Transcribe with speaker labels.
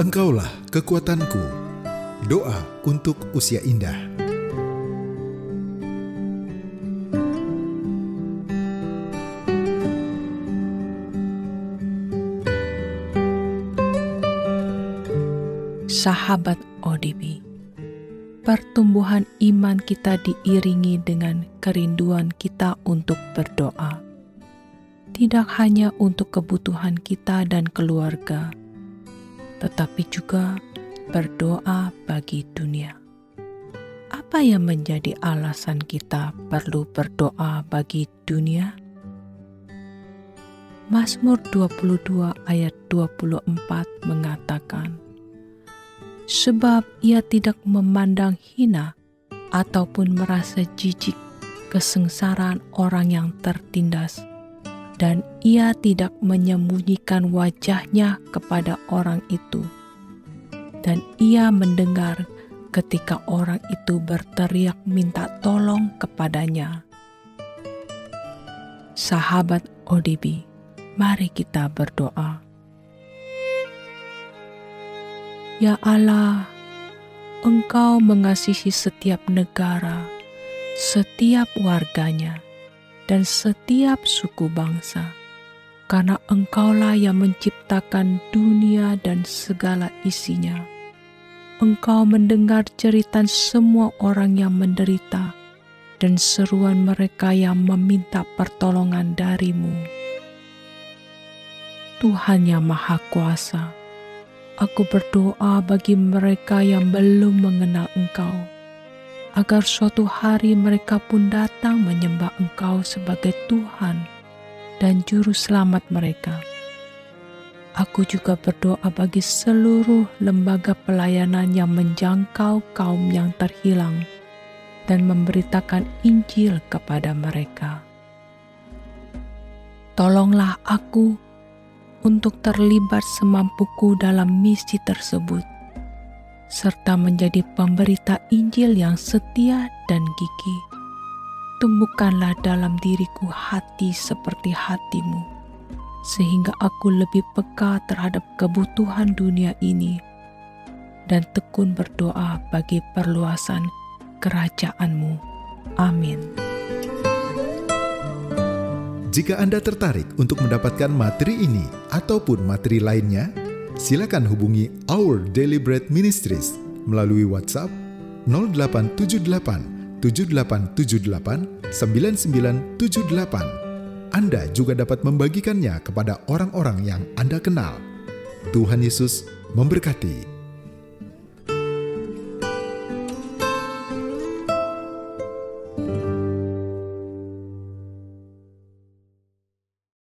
Speaker 1: Engkaulah kekuatanku. Doa untuk usia indah.
Speaker 2: Sahabat ODB, pertumbuhan iman kita diiringi dengan kerinduan kita untuk berdoa. Tidak hanya untuk kebutuhan kita dan keluarga, tetapi juga berdoa bagi dunia. Apa yang menjadi alasan kita perlu berdoa bagi dunia? Mazmur 22 ayat 24 mengatakan, Sebab ia tidak memandang hina ataupun merasa jijik kesengsaraan orang yang tertindas, dan ia tidak menyembunyikan wajahnya kepada orang itu. Dan ia mendengar ketika orang itu berteriak minta tolong kepadanya. Sahabat ODB, mari kita berdoa. Ya Allah, Engkau mengasihi setiap negara, setiap warganya dan setiap suku bangsa, karena Engkaulah yang menciptakan dunia dan segala isinya. Engkau mendengar cerita semua orang yang menderita dan seruan mereka yang meminta pertolongan darimu. Tuhan yang Maha Kuasa, aku berdoa bagi mereka yang belum mengenal Engkau agar suatu hari mereka pun datang menyembah Engkau sebagai Tuhan dan Juru Selamat mereka. Aku juga berdoa bagi seluruh lembaga pelayanan yang menjangkau kaum yang terhilang dan memberitakan Injil kepada mereka. Tolonglah aku untuk terlibat semampuku dalam misi tersebut serta menjadi pemberita Injil yang setia dan gigih. Tumbuhkanlah dalam diriku hati seperti hatimu, sehingga aku lebih peka terhadap kebutuhan dunia ini dan tekun berdoa bagi perluasan kerajaanmu. Amin.
Speaker 1: Jika Anda tertarik untuk mendapatkan materi ini ataupun materi lainnya, silakan hubungi Our Daily Bread Ministries melalui WhatsApp 0878 7878 9978. Anda juga dapat membagikannya kepada orang-orang yang Anda kenal. Tuhan Yesus memberkati.